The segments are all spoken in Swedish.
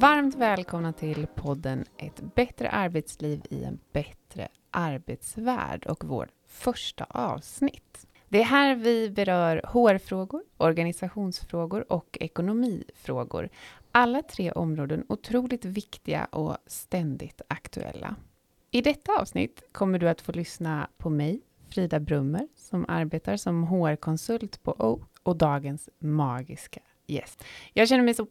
Varmt välkomna till podden Ett bättre arbetsliv i en bättre arbetsvärld och vårt första avsnitt. Det är här vi berör HR-frågor, organisationsfrågor och ekonomifrågor. Alla tre områden otroligt viktiga och ständigt aktuella. I detta avsnitt kommer du att få lyssna på mig, Frida Brummer, som arbetar som HR-konsult på O och dagens magiska gäst. Jag känner mig så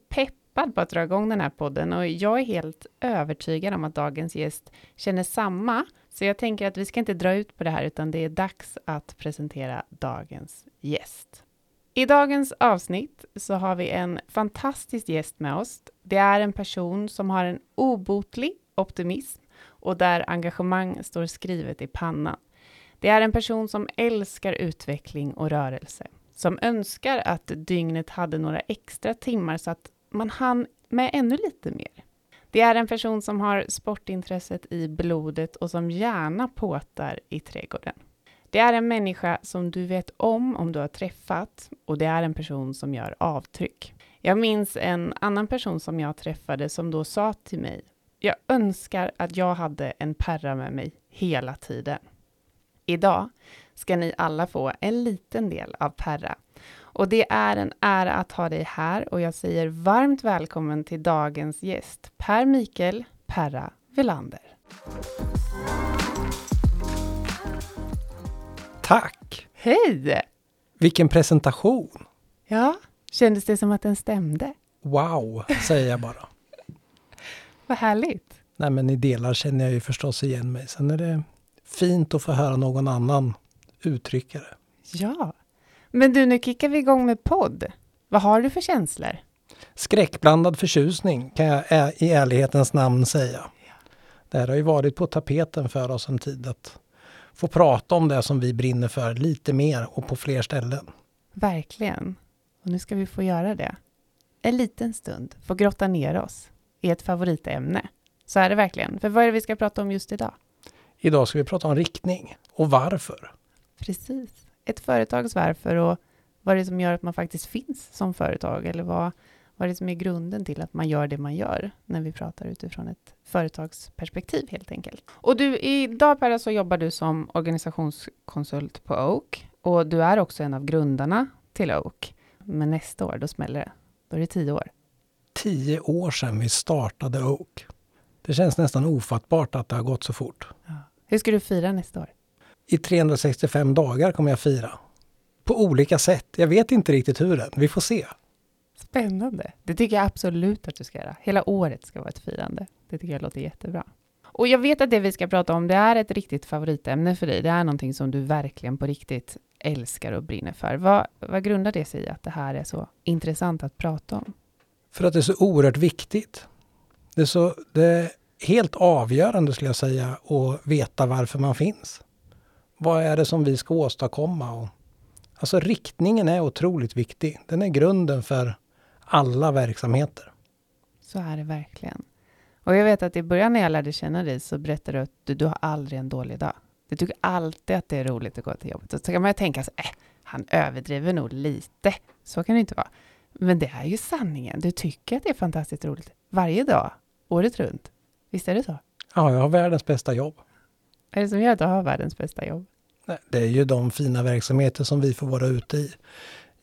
peppad på att dra igång den här podden och jag är helt övertygad om att dagens gäst känner samma. Så jag tänker att vi ska inte dra ut på det här, utan det är dags att presentera dagens gäst. I dagens avsnitt så har vi en fantastisk gäst med oss. Det är en person som har en obotlig optimism och där engagemang står skrivet i pannan. Det är en person som älskar utveckling och rörelse, som önskar att dygnet hade några extra timmar så att man hann med ännu lite mer. Det är en person som har sportintresset i blodet och som gärna påtar i trädgården. Det är en människa som du vet om om du har träffat och det är en person som gör avtryck. Jag minns en annan person som jag träffade som då sa till mig, jag önskar att jag hade en perra med mig hela tiden. Idag ska ni alla få en liten del av Perra. Och det är en ära att ha dig här och jag säger varmt välkommen till dagens gäst, Per Mikael Perra Velander. Tack! Hej! Vilken presentation! Ja, kändes det som att den stämde? Wow, säger jag bara. Vad härligt! Nej, men i delar känner jag ju förstås igen mig. Sen är det fint att få höra någon annan uttrycka det. Ja, men du, nu kickar vi igång med podd. Vad har du för känslor? Skräckblandad förtjusning kan jag i ärlighetens namn säga. Det här har ju varit på tapeten för oss en tid att få prata om det som vi brinner för lite mer och på fler ställen. Verkligen. Och nu ska vi få göra det. En liten stund, få grotta ner oss i ett favoritämne. Så är det verkligen. För vad är det vi ska prata om just idag? Idag ska vi prata om riktning och varför. Precis. Ett företags varför och vad är det som gör att man faktiskt finns som företag eller vad, vad är det som är grunden till att man gör det man gör när vi pratar utifrån ett företagsperspektiv helt enkelt. Och du, idag Perra så jobbar du som organisationskonsult på Oak och du är också en av grundarna till Oak. Men nästa år, då smäller det. Då är det tio år. Tio år sedan vi startade Oak. Det känns nästan ofattbart att det har gått så fort. Ja. Hur ska du fira nästa år? I 365 dagar kommer jag fira. På olika sätt. Jag vet inte riktigt hur än. Vi får se. Spännande. Det tycker jag absolut att du ska göra. Hela året ska vara ett firande. Det tycker jag låter jättebra. Och jag vet att det vi ska prata om, det är ett riktigt favoritämne för dig. Det är någonting som du verkligen på riktigt älskar och brinner för. Vad, vad grundar det sig i att det här är så intressant att prata om? För att det är så oerhört viktigt. Det är, så, det är helt avgörande skulle jag säga att veta varför man finns. Vad är det som vi ska åstadkomma? Och, alltså riktningen är otroligt viktig. Den är grunden för alla verksamheter. Så är det verkligen. Och jag vet att i början när jag lärde känna dig så berättade du att du, du har aldrig en dålig dag. Du tycker alltid att det är roligt att gå till jobbet. Och så kan man ju tänka så, äh, han överdriver nog lite. Så kan det inte vara. Men det är ju sanningen. Du tycker att det är fantastiskt roligt varje dag, året runt. Visst är det så? Ja, jag har världens bästa jobb. Vad är det som gör att du har världens bästa jobb? Det är ju de fina verksamheter som vi får vara ute i.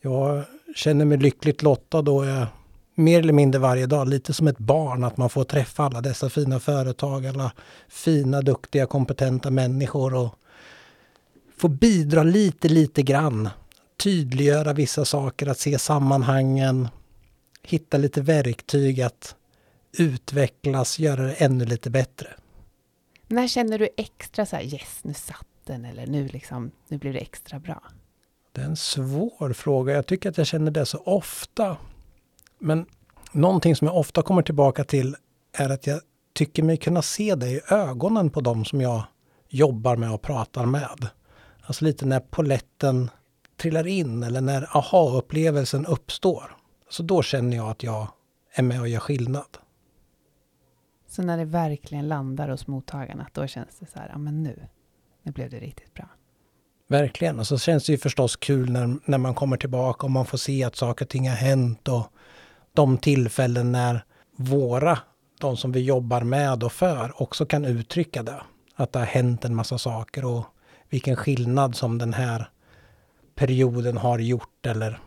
Jag känner mig lyckligt lottad då jag mer eller mindre varje dag, lite som ett barn, att man får träffa alla dessa fina företag, alla fina, duktiga, kompetenta människor och få bidra lite, lite grann. Tydliggöra vissa saker, att se sammanhangen, hitta lite verktyg att utvecklas, göra det ännu lite bättre. När känner du extra så här, yes, nu satt den, eller nu, liksom, nu blir det extra bra? Det är en svår fråga. Jag tycker att jag känner det så ofta. Men någonting som jag ofta kommer tillbaka till är att jag tycker mig kunna se det i ögonen på dem som jag jobbar med och pratar med. Alltså lite när poletten trillar in eller när aha-upplevelsen uppstår. Så då känner jag att jag är med och gör skillnad. Så när det verkligen landar hos mottagarna, då känns det så här, ja men nu, nu blev det riktigt bra. Verkligen, och så känns det ju förstås kul när, när man kommer tillbaka och man får se att saker och ting har hänt och de tillfällen när våra, de som vi jobbar med och för, också kan uttrycka det. Att det har hänt en massa saker och vilken skillnad som den här perioden har gjort eller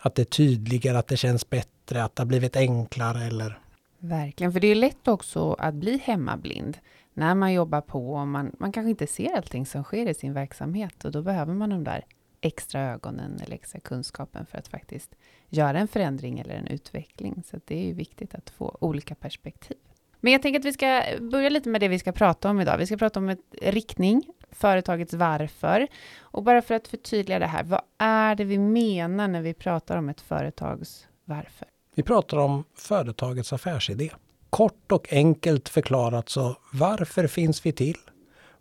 att det är tydligare, att det känns bättre, att det har blivit enklare eller... Verkligen, för det är lätt också att bli hemmablind när man jobbar på och man, man kanske inte ser allting som sker i sin verksamhet och då behöver man de där extra ögonen eller extra kunskapen för att faktiskt göra en förändring eller en utveckling. Så det är ju viktigt att få olika perspektiv. Men jag tänker att vi ska börja lite med det vi ska prata om idag. Vi ska prata om ett riktning, företagets varför. Och bara för att förtydliga det här, vad är det vi menar när vi pratar om ett företags varför? Vi pratar om företagets affärsidé. Kort och enkelt förklarat så varför finns vi till?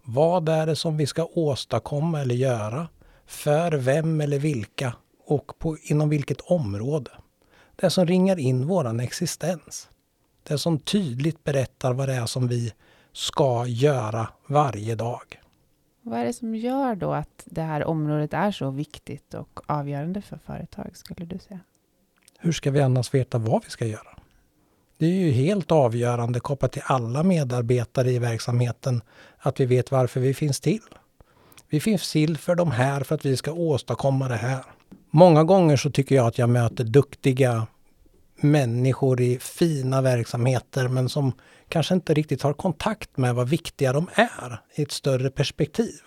Vad är det som vi ska åstadkomma eller göra? För vem eller vilka? Och på, inom vilket område? Det som ringar in våran existens. Det som tydligt berättar vad det är som vi ska göra varje dag. Vad är det som gör då att det här området är så viktigt och avgörande för företag, skulle du säga? Hur ska vi annars veta vad vi ska göra? Det är ju helt avgörande kopplat till alla medarbetare i verksamheten att vi vet varför vi finns till. Vi finns till för de här för att vi ska åstadkomma det här. Många gånger så tycker jag att jag möter duktiga människor i fina verksamheter men som kanske inte riktigt har kontakt med vad viktiga de är i ett större perspektiv.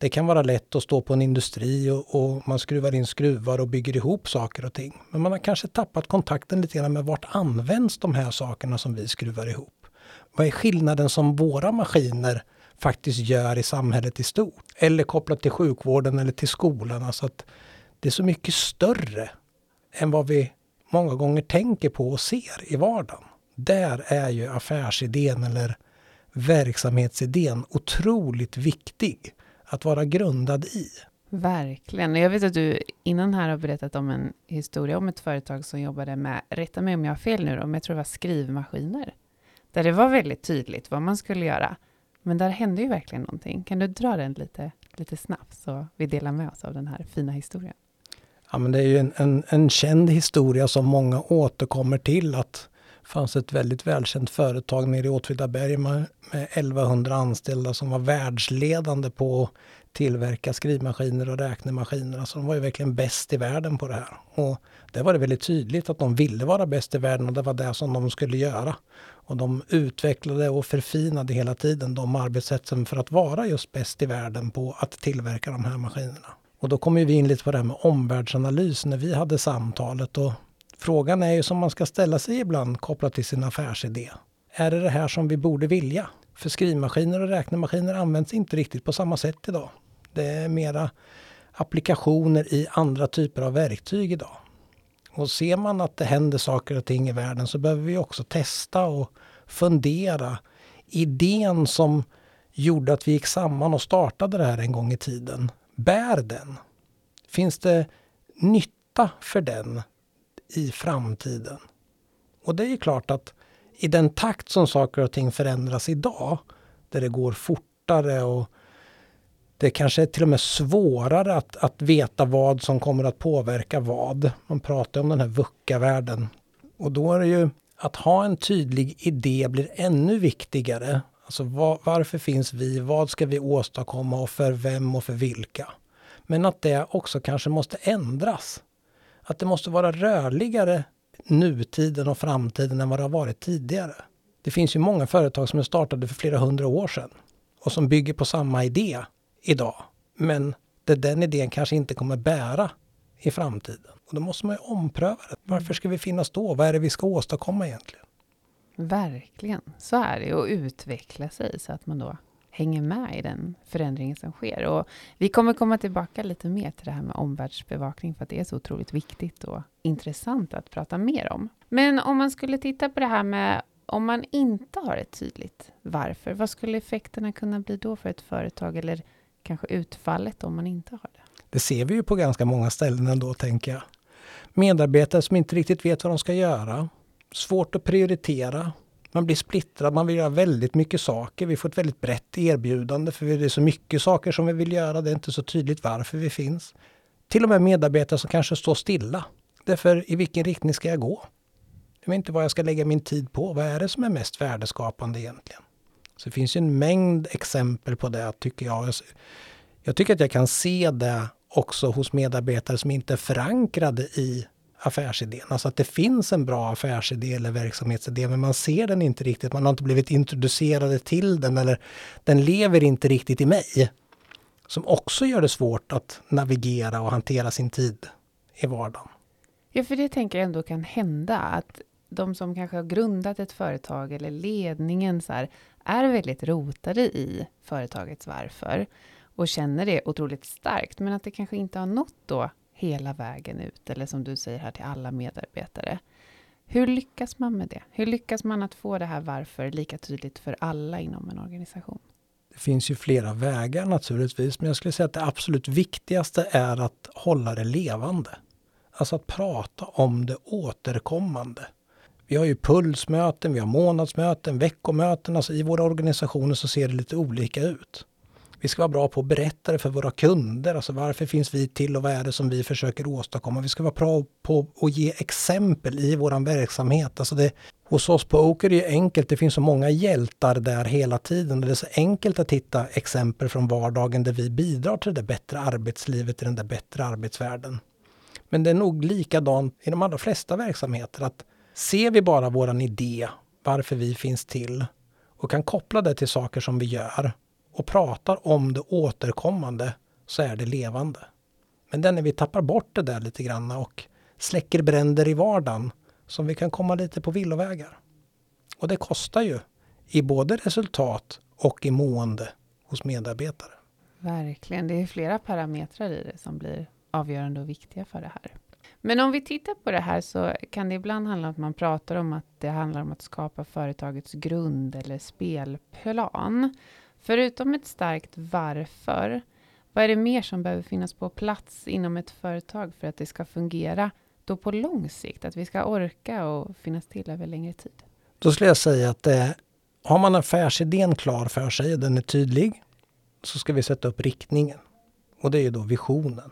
Det kan vara lätt att stå på en industri och, och, man skruvar in skruvar och bygger ihop saker och ting. Men man har kanske tappat kontakten lite grann med vart används de här sakerna som vi skruvar ihop? Vad är skillnaden som våra maskiner faktiskt gör i samhället i stort? Eller kopplat till sjukvården eller till skolan. Alltså att det är så mycket större än vad vi många gånger tänker på och ser i vardagen. Där är ju affärsidén eller verksamhetsidén otroligt viktig att vara grundad i. Verkligen. Jag vet att du innan här har berättat om en historia om ett företag som jobbade med, rätta mig om jag har fel nu, om jag tror det var skrivmaskiner. Där det var väldigt tydligt vad man skulle göra. Men där hände ju verkligen någonting. Kan du dra den lite, lite snabbt så vi delar med oss av den här fina historien? Ja, men det är ju en, en, en känd historia som många återkommer till att fanns ett väldigt välkänt företag nere i Åtvidaberg med, med 1100 anställda som var världsledande på att tillverka skrivmaskiner och räknemaskiner. Alltså de var ju verkligen bäst i världen på det här. Och där var det väldigt tydligt att de ville vara bäst i världen och det var det som de skulle göra. Och de utvecklade och förfinade hela tiden de arbetssätten för att vara just bäst i världen på att tillverka de här maskinerna. Och då kommer vi in lite på det här med omvärldsanalys när vi hade samtalet. Och frågan är ju som man ska ställa sig ibland kopplat till sin affärsidé. Är det det här som vi borde vilja? För skrivmaskiner och räknemaskiner används inte riktigt på samma sätt idag. Det är mera applikationer i andra typer av verktyg idag. Och ser man att det händer saker och ting i världen så behöver vi också testa och fundera. Idén som gjorde att vi gick samman och startade det här en gång i tiden, bär den? Finns det nytta för den i framtiden? Och det är klart att i den takt som saker och ting förändras idag, där det går fortare och det kanske är till och med svårare att, att veta vad som kommer att påverka vad. Man pratar om den här VUCA-världen. Och då är det ju att ha en tydlig idé blir ännu viktigare Alltså var, varför finns vi? Vad ska vi åstadkomma och för vem och för vilka? Men att det också kanske måste ändras. Att det måste vara rörligare nutiden och framtiden än vad det har varit tidigare. Det finns ju många företag som är startade för flera hundra år sedan och som bygger på samma idé idag. Men där den idén kanske inte kommer bära i framtiden. Och då måste man ju ompröva det. Varför ska vi finnas då? Vad är det vi ska åstadkomma egentligen? Verkligen, så är det. Och utveckla sig så att man då hänger med i den förändringen som sker. Och vi kommer komma tillbaka lite mer till det här med omvärldsbevakning för att det är så otroligt viktigt och intressant att prata mer om. Men om man skulle titta på det här med om man inte har ett tydligt varför, vad skulle effekterna kunna bli då för ett företag eller kanske utfallet om man inte har det? Det ser vi ju på ganska många ställen ändå, tänker jag. Medarbetare som inte riktigt vet vad de ska göra, svårt att prioritera. Man blir splittrad, man vill göra väldigt mycket saker. Vi får ett väldigt brett erbjudande för det är så mycket saker som vi vill göra. Det är inte så tydligt varför vi finns. Till och med medarbetare som kanske står stilla. Därför i vilken riktning ska jag gå? Jag vet inte vad jag ska lägga min tid på. Vad är det som är mest värdeskapande egentligen? Så det finns ju en mängd exempel på det tycker jag. Jag tycker att jag kan se det också hos medarbetare som inte är förankrade i affärsidén. Alltså att det finns en bra affärsidé eller verksamhetsidé men man ser den inte riktigt. Man har inte blivit introducerade till den eller den lever inte riktigt i mig. Som också gör det svårt att navigera och hantera sin tid i vardagen. Ja, för det tänker jag ändå kan hända att de som kanske har grundat ett företag eller ledningen så här, är väldigt rotade i företagets varför och känner det otroligt starkt, men att det kanske inte har nått då hela vägen ut, eller som du säger här till alla medarbetare. Hur lyckas man med det? Hur lyckas man att få det här varför lika tydligt för alla inom en organisation? Det finns ju flera vägar naturligtvis, men jag skulle säga att det absolut viktigaste är att hålla det levande. Alltså att prata om det återkommande. Vi har ju pulsmöten, vi har månadsmöten, veckomöten. Alltså I våra organisationer så ser det lite olika ut. Vi ska vara bra på att berätta det för våra kunder. Alltså varför finns vi till och vad är det som vi försöker åstadkomma? Vi ska vara bra på att ge exempel i vår verksamhet. Alltså det, hos oss på Oker är det enkelt. Det finns så många hjältar där hela tiden. Det är så enkelt att hitta exempel från vardagen där vi bidrar till det bättre arbetslivet, i den där bättre arbetsvärlden. Men det är nog likadant i de allra flesta verksamheter. att Ser vi bara våran idé, varför vi finns till och kan koppla det till saker som vi gör och pratar om det återkommande så är det levande. Men den när vi tappar bort det där lite grann och släcker bränder i vardagen som vi kan komma lite på villovägar. Och det kostar ju i både resultat och i mående hos medarbetare. Verkligen, det är flera parametrar i det som blir avgörande och viktiga för det här. Men om vi tittar på det här så kan det ibland handla om att man pratar om att det handlar om att skapa företagets grund eller spelplan. Förutom ett starkt varför, vad är det mer som behöver finnas på plats inom ett företag för att det ska fungera då på lång sikt? Att vi ska orka och finnas till över längre tid? Då skulle jag säga att eh, har man affärsidén klar för sig och den är tydlig så ska vi sätta upp riktningen. Och det är ju då visionen.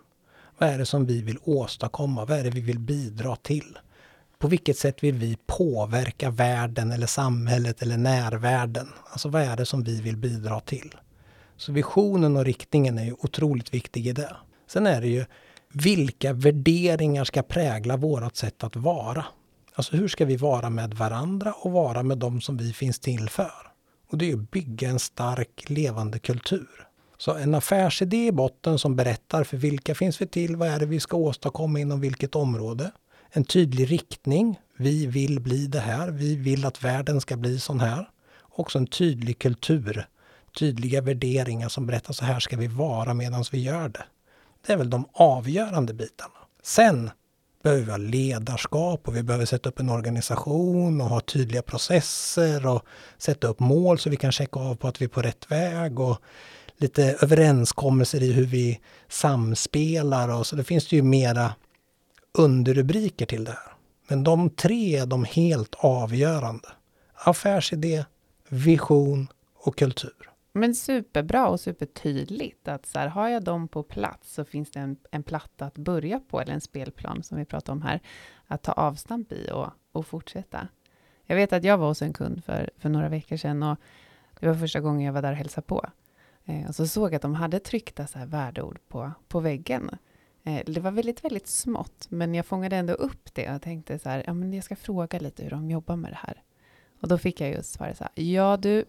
Vad är det som vi vill åstadkomma? Vad är det vi vill bidra till? På vilket sätt vill vi påverka världen eller samhället eller närvärlden? Alltså vad är det som vi vill bidra till? Så visionen och riktningen är ju otroligt viktig i det. Sen är det ju vilka värderingar ska prägla vårt sätt att vara? Alltså hur ska vi vara med varandra och vara med dem som vi finns till för? Och det är ju att bygga en stark levande kultur. Så en affärsidé i botten som berättar för vilka finns vi till, vad är det vi ska åstadkomma inom vilket område. En tydlig riktning, vi vill bli det här, vi vill att världen ska bli sån här. Också en tydlig kultur, tydliga värderingar som berättar så här ska vi vara medan vi gör det. Det är väl de avgörande bitarna. Sen behöver vi ha ledarskap och vi behöver sätta upp en organisation och ha tydliga processer och sätta upp mål så vi kan checka av på att vi är på rätt väg. Och lite överenskommelser i hur vi samspelar och så. Det finns det ju mera underrubriker till det här. Men de tre är de helt avgörande. Affärsidé, vision och kultur. Men superbra och supertydligt att så här, har jag dem på plats så finns det en, en platta att börja på, eller en spelplan som vi pratar om här, att ta avstamp i och, och fortsätta. Jag vet att jag var hos en kund för, för några veckor sedan och det var första gången jag var där och hälsade på. Eh, och så såg jag att de hade tryckta så här värdeord på, på väggen. Eh, det var väldigt, väldigt smått, men jag fångade ändå upp det och tänkte så här, ja men jag ska fråga lite hur de jobbar med det här. Och då fick jag just svaret så här, ja du,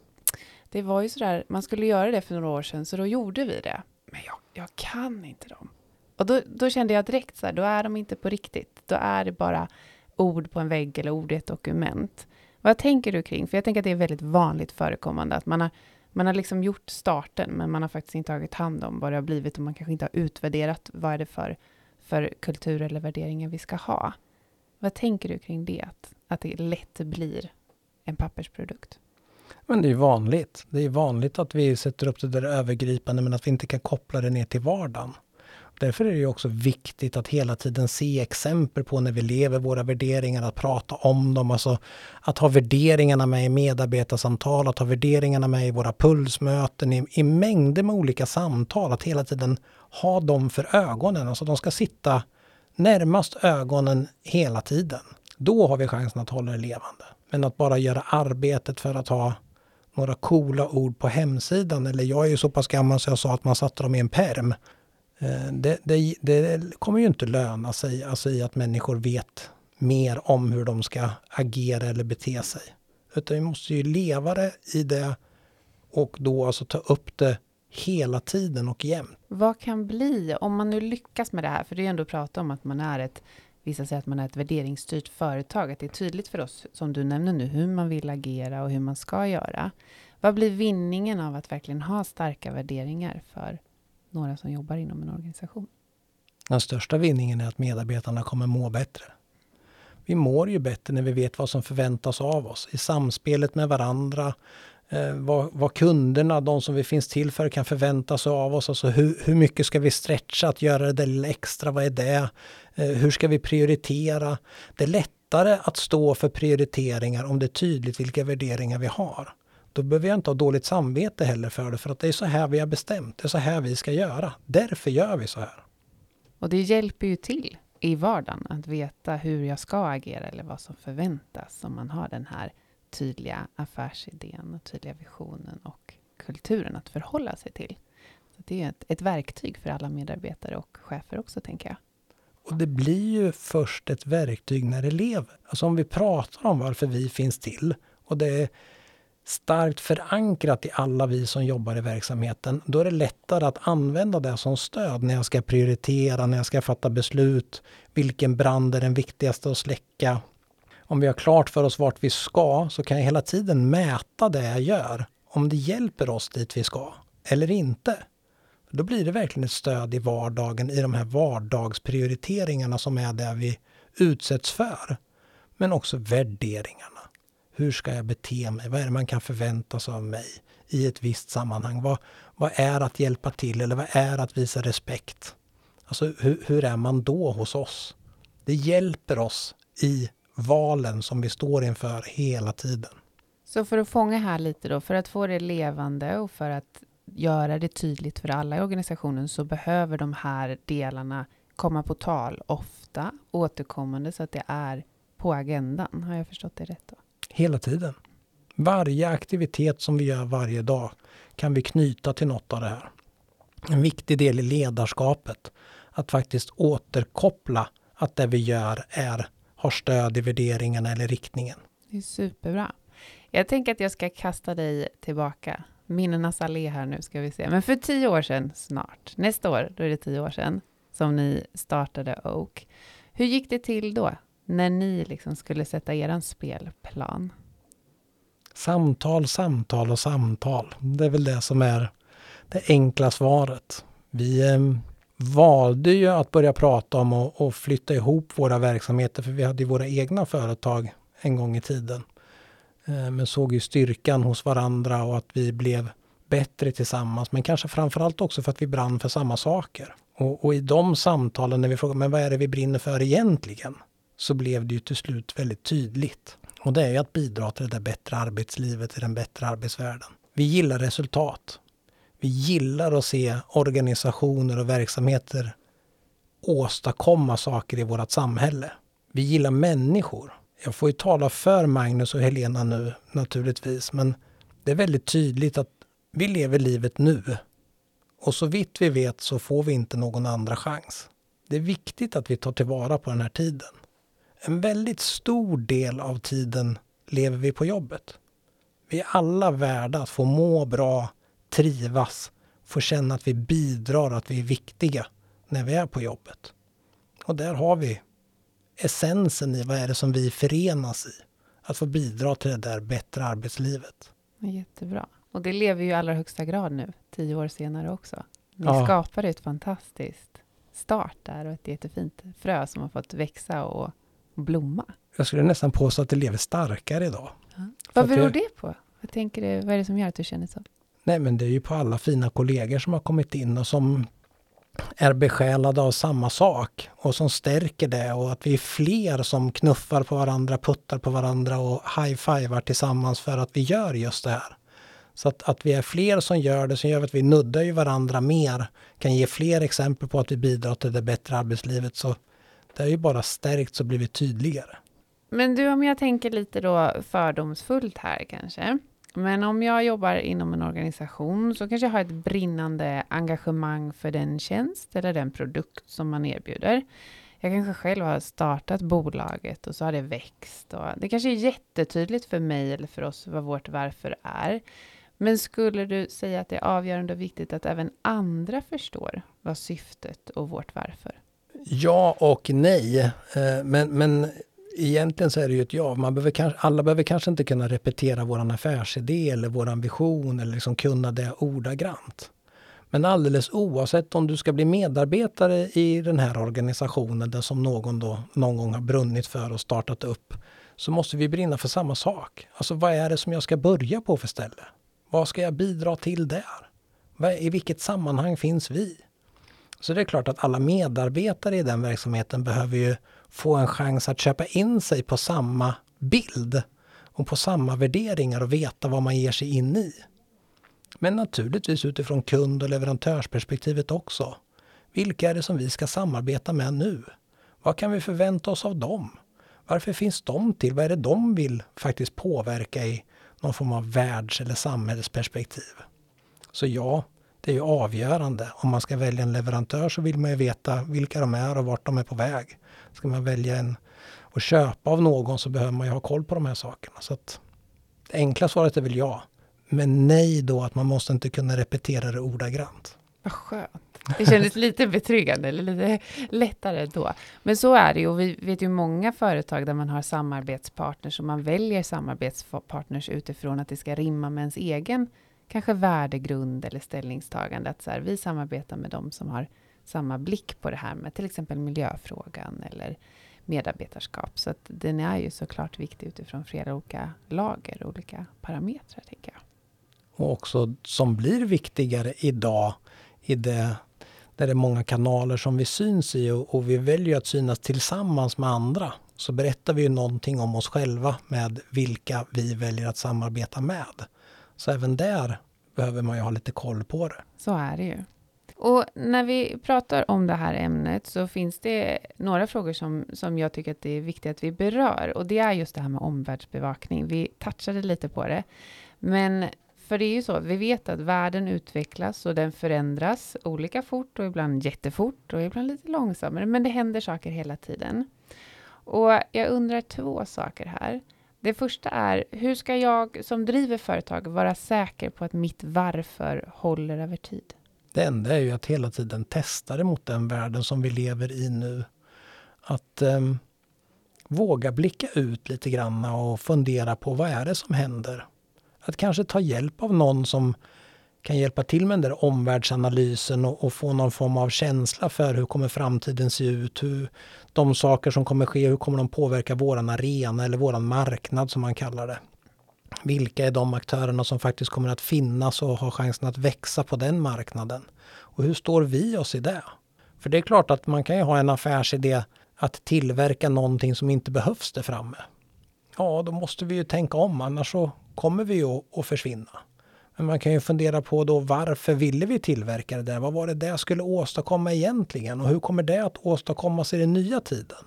det var ju så där, man skulle göra det för några år sedan, så då gjorde vi det. Men jag, jag kan inte dem. Och då, då kände jag direkt så här, då är de inte på riktigt. Då är det bara ord på en vägg eller ord i ett dokument. Vad tänker du kring? För jag tänker att det är väldigt vanligt förekommande att man har man har liksom gjort starten, men man har faktiskt inte tagit hand om vad det har blivit och man kanske inte har utvärderat vad är det för, för kultur eller värderingar vi ska ha. Vad tänker du kring det? Att, att det lätt blir en pappersprodukt? Men det är vanligt. Det är vanligt att vi sätter upp det där övergripande men att vi inte kan koppla det ner till vardagen. Därför är det också viktigt att hela tiden se exempel på när vi lever våra värderingar, att prata om dem. Alltså att ha värderingarna med i medarbetarsamtal, att ha värderingarna med i våra pulsmöten, i, i mängder med olika samtal. Att hela tiden ha dem för ögonen. Alltså de ska sitta närmast ögonen hela tiden. Då har vi chansen att hålla det levande. Men att bara göra arbetet för att ha några coola ord på hemsidan, eller jag är ju så pass gammal så jag sa att man satte dem i en perm. Eh, det, det, det kommer ju inte löna sig alltså i att människor vet mer om hur de ska agera eller bete sig. Utan vi måste ju leva det i det och då alltså ta upp det hela tiden och jämt. Vad kan bli, om man nu lyckas med det här, för det är ju ändå att prata om att man är ett, vissa säger att man är ett värderingsstyrt företag, att det är tydligt för oss, som du nämner nu, hur man vill agera och hur man ska göra. Vad blir vinningen av att verkligen ha starka värderingar för några som jobbar inom en organisation? Den största vinningen är att medarbetarna kommer må bättre. Vi mår ju bättre när vi vet vad som förväntas av oss i samspelet med varandra, eh, vad, vad, kunderna, de som vi finns till för, kan förvänta sig av oss. Alltså hur, hur mycket ska vi stretcha, att göra det där lilla extra, vad är det? Eh, hur ska vi prioritera? Det är lättare att stå för prioriteringar om det är tydligt vilka värderingar vi har. Då behöver jag inte ha dåligt samvete heller för det, för att det är så här vi har bestämt, det är så här vi ska göra. Därför gör vi så här. Och det hjälper ju till i vardagen att veta hur jag ska agera eller vad som förväntas om man har den här tydliga affärsidén och tydliga visionen och kulturen att förhålla sig till. Så Det är ett, ett verktyg för alla medarbetare och chefer också, tänker jag. Och det blir ju först ett verktyg när det lever. Alltså om vi pratar om varför vi finns till och det är starkt förankrat i alla vi som jobbar i verksamheten, då är det lättare att använda det som stöd när jag ska prioritera, när jag ska fatta beslut. Vilken brand är den viktigaste att släcka? Om vi har klart för oss vart vi ska så kan jag hela tiden mäta det jag gör. Om det hjälper oss dit vi ska eller inte. Då blir det verkligen ett stöd i vardagen i de här vardagsprioriteringarna som är det vi utsätts för. Men också värderingarna. Hur ska jag bete mig? Vad är det man kan förvänta sig av mig i ett visst sammanhang? Vad, vad är att hjälpa till eller vad är att visa respekt? Alltså hur, hur är man då hos oss? Det hjälper oss i valen som vi står inför hela tiden. Så för att fånga här lite då, för att få det levande och för att göra det tydligt för alla i organisationen så behöver de här delarna komma på tal ofta, återkommande, så att det är på agendan. Har jag förstått det rätt då? Hela tiden. Varje aktivitet som vi gör varje dag kan vi knyta till något av det här. En viktig del i ledarskapet. Att faktiskt återkoppla att det vi gör är, har stöd i värderingarna eller riktningen. Det är superbra. Jag tänker att jag ska kasta dig tillbaka. Minnenas allé här nu ska vi se. Men för tio år sedan snart, nästa år, då är det tio år sedan som ni startade Oak. Hur gick det till då? När ni liksom skulle sätta er spelplan? Samtal, samtal och samtal. Det är väl det som är det enkla svaret. Vi eh, valde ju att börja prata om att flytta ihop våra verksamheter för vi hade ju våra egna företag en gång i tiden. Eh, men såg ju styrkan hos varandra och att vi blev bättre tillsammans. Men kanske framförallt också för att vi brann för samma saker. Och, och i de samtalen när vi frågar men vad är det vi brinner för egentligen? Så blev det ju till slut väldigt tydligt. Och det är ju att bidra till det där bättre arbetslivet, till den bättre arbetsvärlden. Vi gillar resultat. Vi gillar att se organisationer och verksamheter åstadkomma saker i vårt samhälle. Vi gillar människor. Jag får ju tala för Magnus och Helena nu naturligtvis, men det är väldigt tydligt att vi lever livet nu. Och så vitt vi vet så får vi inte någon andra chans. Det är viktigt att vi tar tillvara på den här tiden en väldigt stor del av tiden lever vi på jobbet. Vi är alla värda att få må bra, trivas, få känna att vi bidrar, att vi är viktiga när vi är på jobbet. Och där har vi essensen i vad är det som vi förenas i. Att få bidra till det där bättre arbetslivet. Jättebra. Och det lever ju i allra högsta grad nu, tio år senare också. Ni ja. skapade ett fantastiskt start där och ett jättefint frö som har fått växa och blomma. Jag skulle nästan påstå att det lever starkare idag. Ja. Vad beror jag, det på? Vad, tänker du, vad är det som gör att du känner så? Nej, men det är ju på alla fina kollegor som har kommit in och som är besjälade av samma sak och som stärker det och att vi är fler som knuffar på varandra, puttar på varandra och high-fivar tillsammans för att vi gör just det här. Så att, att vi är fler som gör det, som gör att vi nuddar ju varandra mer, kan ge fler exempel på att vi bidrar till det bättre arbetslivet. Så det har ju bara stärkts och blivit tydligare. Men du, om jag tänker lite då fördomsfullt här kanske. Men om jag jobbar inom en organisation så kanske jag har ett brinnande engagemang för den tjänst eller den produkt som man erbjuder. Jag kanske själv har startat bolaget och så har det växt. Och det kanske är jättetydligt för mig eller för oss vad vårt varför är. Men skulle du säga att det är avgörande och viktigt att även andra förstår vad syftet och vårt varför? Ja och nej. Eh, men, men egentligen så är det ju ett ja. Man behöver kanske, alla behöver kanske inte kunna repetera vår affärsidé eller vår vision eller liksom kunna det ordagrant. Men alldeles oavsett om du ska bli medarbetare i den här organisationen, den som någon då någon gång har brunnit för och startat upp, så måste vi brinna för samma sak. Alltså vad är det som jag ska börja på för ställe? Vad ska jag bidra till där? I vilket sammanhang finns vi? Så det är klart att alla medarbetare i den verksamheten behöver ju få en chans att köpa in sig på samma bild och på samma värderingar och veta vad man ger sig in i. Men naturligtvis utifrån kund och leverantörsperspektivet också. Vilka är det som vi ska samarbeta med nu? Vad kan vi förvänta oss av dem? Varför finns de till? Vad är det de vill faktiskt påverka i någon form av världs eller samhällsperspektiv? Så ja, det är ju avgörande. Om man ska välja en leverantör så vill man ju veta vilka de är och vart de är på väg. Ska man välja en och köpa av någon så behöver man ju ha koll på de här sakerna. Så att det enkla svaret är väl ja. Men nej då att man måste inte kunna repetera det ordagrant. Vad skönt. Det kändes lite betryggande, eller lite lättare då. Men så är det ju, och vi vet ju många företag där man har samarbetspartners och man väljer samarbetspartners utifrån att det ska rimma med ens egen kanske värdegrund eller ställningstagande. Att så här, vi samarbetar med dem som har samma blick på det här med till exempel miljöfrågan eller medarbetarskap. Så att den är ju såklart viktig utifrån flera olika lager och olika parametrar, tänker jag. Och också som blir viktigare idag i det där det är många kanaler som vi syns i och, och vi väljer att synas tillsammans med andra. Så berättar vi ju någonting om oss själva med vilka vi väljer att samarbeta med. Så även där behöver man ju ha lite koll på det. Så är det ju. Och när vi pratar om det här ämnet så finns det några frågor som, som jag tycker att det är viktigt att vi berör. Och det är just det här med omvärldsbevakning. Vi touchade lite på det. Men för det är ju så, vi vet att världen utvecklas och den förändras olika fort och ibland jättefort och ibland lite långsammare. Men det händer saker hela tiden. Och jag undrar två saker här. Det första är, hur ska jag som driver företag vara säker på att mitt varför håller över tid? Det enda är ju att hela tiden testa det mot den världen som vi lever i nu. Att um, våga blicka ut lite grann och fundera på vad är det som händer? Att kanske ta hjälp av någon som kan hjälpa till med den där omvärldsanalysen och, och, få någon form av känsla för hur kommer framtiden se ut? Hur de saker som kommer ske, hur kommer de påverka våran arena eller våran marknad som man kallar det? Vilka är de aktörerna som faktiskt kommer att finnas och ha chansen att växa på den marknaden? Och hur står vi oss i det? För det är klart att man kan ju ha en affärsidé att tillverka någonting som inte behövs där framme. Ja, då måste vi ju tänka om, annars så kommer vi ju att försvinna. Men man kan ju fundera på då varför ville vi tillverka det där? Vad var det det skulle åstadkomma egentligen? Och hur kommer det att åstadkommas i den nya tiden?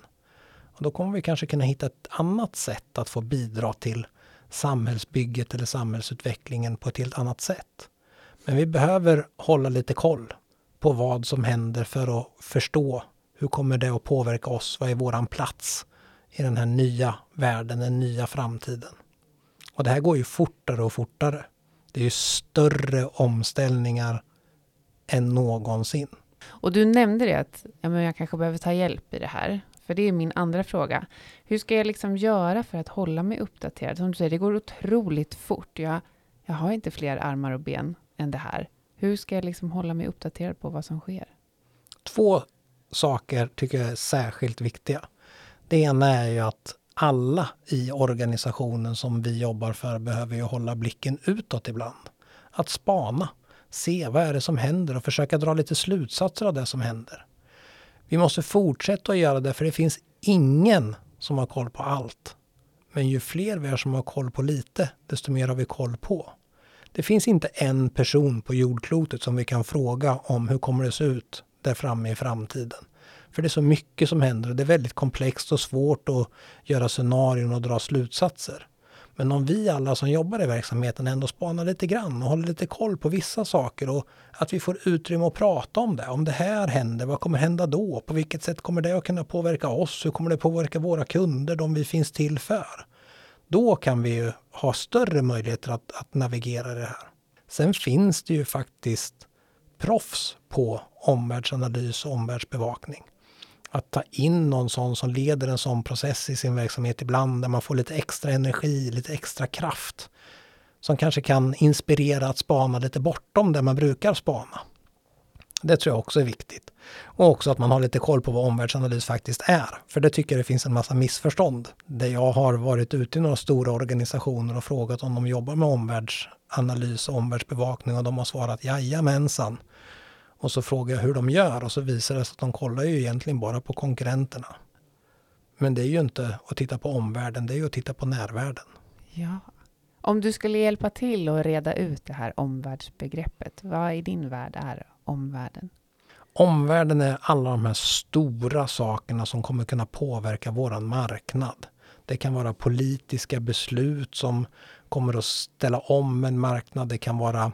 Och då kommer vi kanske kunna hitta ett annat sätt att få bidra till samhällsbygget eller samhällsutvecklingen på ett helt annat sätt. Men vi behöver hålla lite koll på vad som händer för att förstå hur kommer det att påverka oss? Vad är våran plats i den här nya världen, den nya framtiden? Och det här går ju fortare och fortare. Det är ju större omställningar än någonsin. Och du nämnde det att ja, men jag kanske behöver ta hjälp i det här. För det är min andra fråga. Hur ska jag liksom göra för att hålla mig uppdaterad? Som du säger, det går otroligt fort. Jag, jag har inte fler armar och ben än det här. Hur ska jag liksom hålla mig uppdaterad på vad som sker? Två saker tycker jag är särskilt viktiga. Det ena är ju att alla i organisationen som vi jobbar för behöver ju hålla blicken utåt ibland. Att spana, se vad är det som händer och försöka dra lite slutsatser av det som händer. Vi måste fortsätta att göra det för det finns ingen som har koll på allt. Men ju fler vi är som har koll på lite, desto mer har vi koll på. Det finns inte en person på jordklotet som vi kan fråga om hur kommer det se ut där framme i framtiden. För det är så mycket som händer och det är väldigt komplext och svårt att göra scenarion och dra slutsatser. Men om vi alla som jobbar i verksamheten ändå spanar lite grann och håller lite koll på vissa saker och att vi får utrymme att prata om det. Om det här händer, vad kommer hända då? På vilket sätt kommer det att kunna påverka oss? Hur kommer det påverka våra kunder, de vi finns till för? Då kan vi ju ha större möjligheter att, att navigera det här. Sen finns det ju faktiskt proffs på omvärldsanalys och omvärldsbevakning. Att ta in någon sån som leder en sån process i sin verksamhet ibland där man får lite extra energi, lite extra kraft. Som kanske kan inspirera att spana lite bortom det man brukar spana. Det tror jag också är viktigt. Och också att man har lite koll på vad omvärldsanalys faktiskt är. För det tycker jag det finns en massa missförstånd. Där jag har varit ute i några stora organisationer och frågat om de jobbar med omvärldsanalys och omvärldsbevakning och de har svarat jajamensan. Och så frågar jag hur de gör och så visar det sig att de kollar ju egentligen bara på konkurrenterna. Men det är ju inte att titta på omvärlden, det är ju att titta på närvärlden. Ja. Om du skulle hjälpa till att reda ut det här omvärldsbegreppet, vad i din värld är omvärlden? Omvärlden är alla de här stora sakerna som kommer kunna påverka våran marknad. Det kan vara politiska beslut som kommer att ställa om en marknad. Det kan vara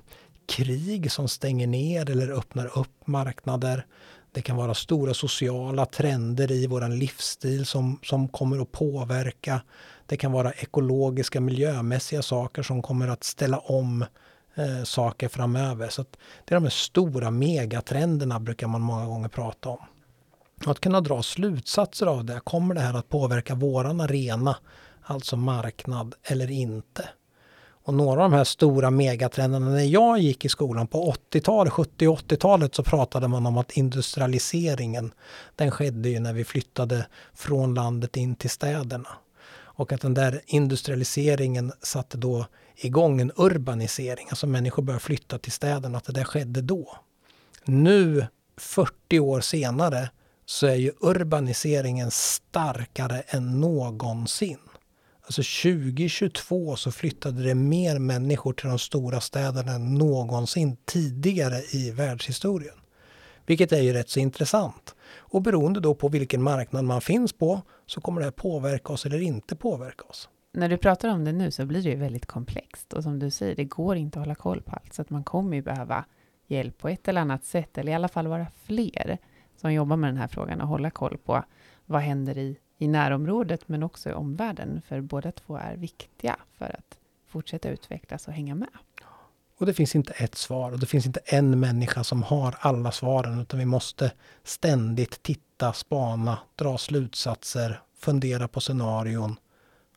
krig som stänger ner eller öppnar upp marknader. Det kan vara stora sociala trender i vår livsstil som, som kommer att påverka. Det kan vara ekologiska, miljömässiga saker som kommer att ställa om eh, saker framöver. Så det är de här stora megatrenderna brukar man många gånger prata om. Att kunna dra slutsatser av det. Kommer det här att påverka våran arena, alltså marknad, eller inte? Och några av de här stora megatrenderna, när jag gick i skolan på 80-talet, 70 och 80-talet så pratade man om att industrialiseringen, den skedde ju när vi flyttade från landet in till städerna. Och att den där industrialiseringen satte då igång en urbanisering, alltså människor började flytta till städerna, att det där skedde då. Nu, 40 år senare, så är ju urbaniseringen starkare än någonsin. Alltså 2022 så flyttade det mer människor till de stora städerna än någonsin tidigare i världshistorien. Vilket är ju rätt så intressant. Och beroende då på vilken marknad man finns på så kommer det här påverka oss eller inte påverka oss. När du pratar om det nu så blir det ju väldigt komplext och som du säger, det går inte att hålla koll på allt så att man kommer ju behöva hjälp på ett eller annat sätt eller i alla fall vara fler som jobbar med den här frågan och hålla koll på vad händer i i närområdet men också i omvärlden, för båda två är viktiga för att fortsätta utvecklas och hänga med. Och det finns inte ett svar och det finns inte en människa som har alla svaren utan vi måste ständigt titta, spana, dra slutsatser, fundera på scenarion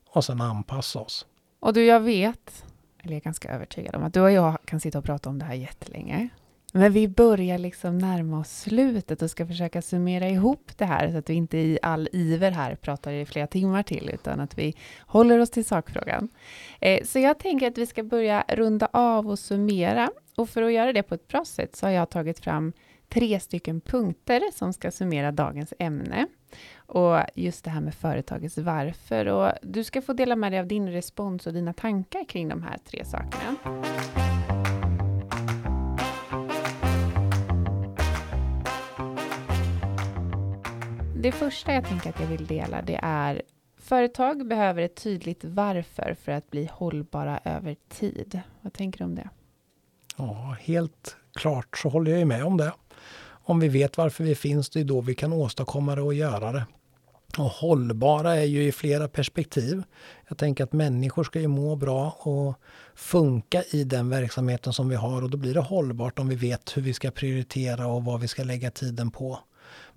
och sen anpassa oss. Och du, jag vet, eller jag är ganska övertygad om att du och jag kan sitta och prata om det här jättelänge. Men vi börjar liksom närma oss slutet och ska försöka summera ihop det här så att vi inte i all iver här pratar i flera timmar till utan att vi håller oss till sakfrågan. Eh, så jag tänker att vi ska börja runda av och summera och för att göra det på ett bra sätt så har jag tagit fram tre stycken punkter som ska summera dagens ämne och just det här med företagets varför. Och du ska få dela med dig av din respons och dina tankar kring de här tre sakerna. Det första jag tänker att jag vill dela, det är företag behöver ett tydligt varför för att bli hållbara över tid. Vad tänker du om det? Ja, helt klart så håller jag ju med om det. Om vi vet varför vi finns, det är då vi kan åstadkomma det och göra det. Och hållbara är ju i flera perspektiv. Jag tänker att människor ska ju må bra och funka i den verksamheten som vi har och då blir det hållbart om vi vet hur vi ska prioritera och vad vi ska lägga tiden på.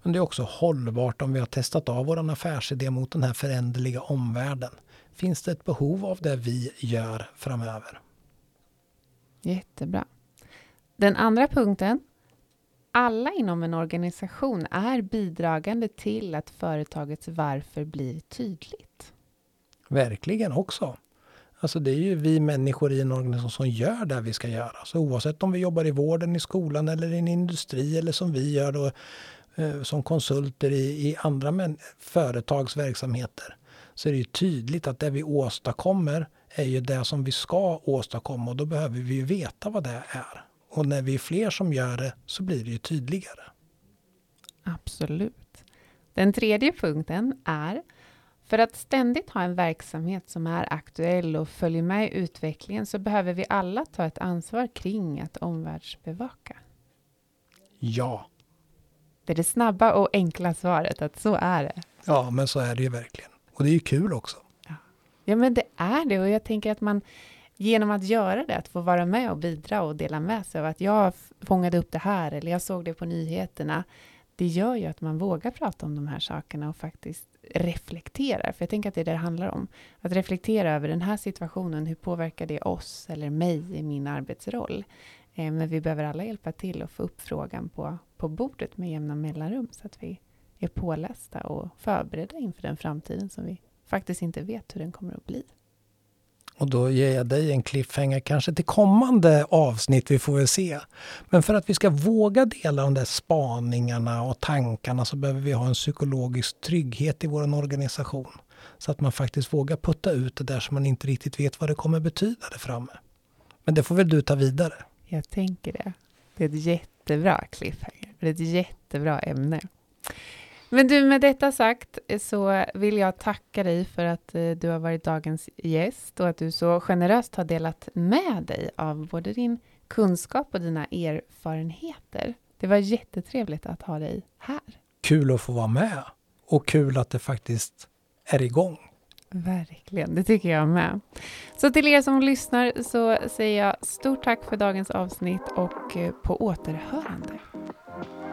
Men det är också hållbart om vi har testat av vår affärsidé mot den här föränderliga omvärlden. Finns det ett behov av det vi gör framöver? Jättebra. Den andra punkten. Alla inom en organisation är bidragande till att företagets varför blir tydligt. Verkligen också. Alltså det är ju vi människor i en organisation som gör det vi ska göra. Så oavsett om vi jobbar i vården, i skolan eller i en industri eller som vi gör då som konsulter i, i andra men, företags verksamheter så är det ju tydligt att det vi åstadkommer är ju det som vi ska åstadkomma och då behöver vi ju veta vad det är. Och när vi är fler som gör det så blir det ju tydligare. Absolut. Den tredje punkten är för att ständigt ha en verksamhet som är aktuell och följer med i utvecklingen så behöver vi alla ta ett ansvar kring att omvärldsbevaka. Ja. Det är det snabba och enkla svaret att så är det. Ja, men så är det ju verkligen. Och det är ju kul också. Ja, ja men det är det och jag tänker att man genom att göra det, att få vara med och bidra och dela med sig av att jag fångade upp det här eller jag såg det på nyheterna. Det gör ju att man vågar prata om de här sakerna och faktiskt reflekterar. För jag tänker att det är det det handlar om. Att reflektera över den här situationen. Hur påverkar det oss eller mig i min arbetsroll? Eh, men vi behöver alla hjälpa till och få upp frågan på, på bordet med jämna mellanrum så att vi är pålästa och förberedda inför den framtiden som vi faktiskt inte vet hur den kommer att bli. Och då ger jag dig en cliffhanger kanske till kommande avsnitt, vi får väl se. Men för att vi ska våga dela de där spaningarna och tankarna så behöver vi ha en psykologisk trygghet i vår organisation. Så att man faktiskt vågar putta ut det där som man inte riktigt vet vad det kommer betyda där framme. Men det får väl du ta vidare. Jag tänker det. Det är ett jättebra cliffhanger. Det är ett jättebra ämne. Men du, med detta sagt så vill jag tacka dig för att eh, du har varit dagens gäst och att du så generöst har delat med dig av både din kunskap och dina erfarenheter. Det var jättetrevligt att ha dig här. Kul att få vara med och kul att det faktiskt är igång. Verkligen, det tycker jag med. Så till er som lyssnar så säger jag stort tack för dagens avsnitt och eh, på återhörande. thank you